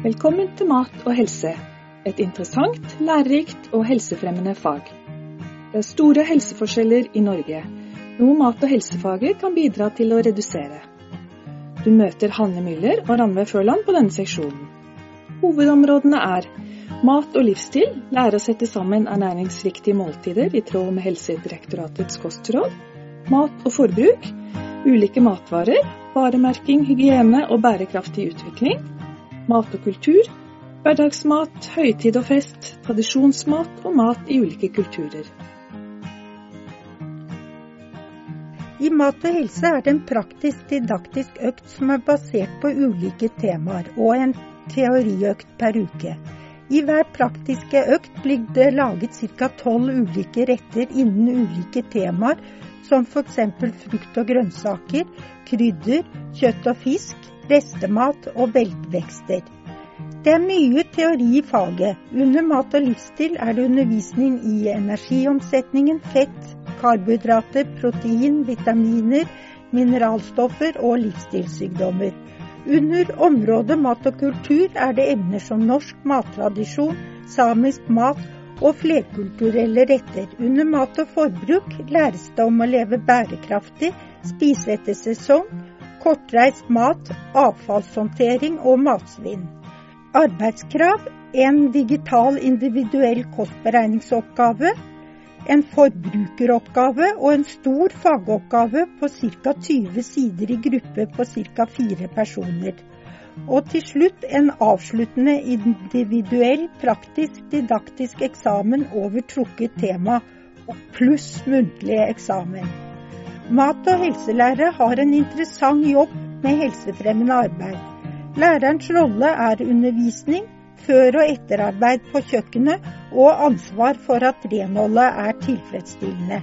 Velkommen til Mat og helse, et interessant, lærerikt og helsefremmende fag. Det er store helseforskjeller i Norge, noe mat- og helsefaget kan bidra til å redusere. Du møter Hanne Müller og Ranveig Førland på denne seksjonen. Hovedområdene er mat og livsstil, lære å sette sammen ernæringsriktige måltider i tråd med Helsedirektoratets kostråd, mat og forbruk, ulike matvarer, varemerking, hygiene og bærekraftig utvikling, mat og kultur, hverdagsmat, høytid og fest, tradisjonsmat og mat i ulike kulturer. I Mat og helse er det en praktisk-didaktisk økt som er basert på ulike temaer, og en teoriøkt per uke. I hver praktiske økt blir det laget ca. tolv ulike retter innen ulike temaer, som f.eks. frukt og grønnsaker, krydder, kjøtt og fisk, restemat og belgvekster. Det er mye teori i faget. Under mat og livsstil er det undervisning i energiomsetningen, fett, karbohydrater, protein, vitaminer, mineralstoffer og livsstilssykdommer. Under området mat og kultur er det emner som norsk mattradisjon, samisk mat og flerkulturelle retter. Under mat og forbruk læres det om å leve bærekraftig, spise etter sesong, kortreist mat, avfallshåndtering og matsvinn. Arbeidskrav en digital individuell kostberegningsoppgave, en forbrukeroppgave og en stor fagoppgave på ca. 20 sider i gruppe på ca. fire personer. Og til slutt en avsluttende individuell, praktisk, didaktisk eksamen over trukket tema, pluss muntlig eksamen. Mat- og helselærer har en interessant jobb med helsefremmende arbeid. Lærerens rolle er undervisning, før- og etterarbeid på kjøkkenet og ansvar for at renholdet er tilfredsstillende.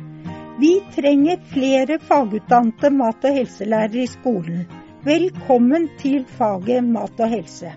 Vi trenger flere fagutdannede mat- og helselærere i skolen. Velkommen til faget mat og helse.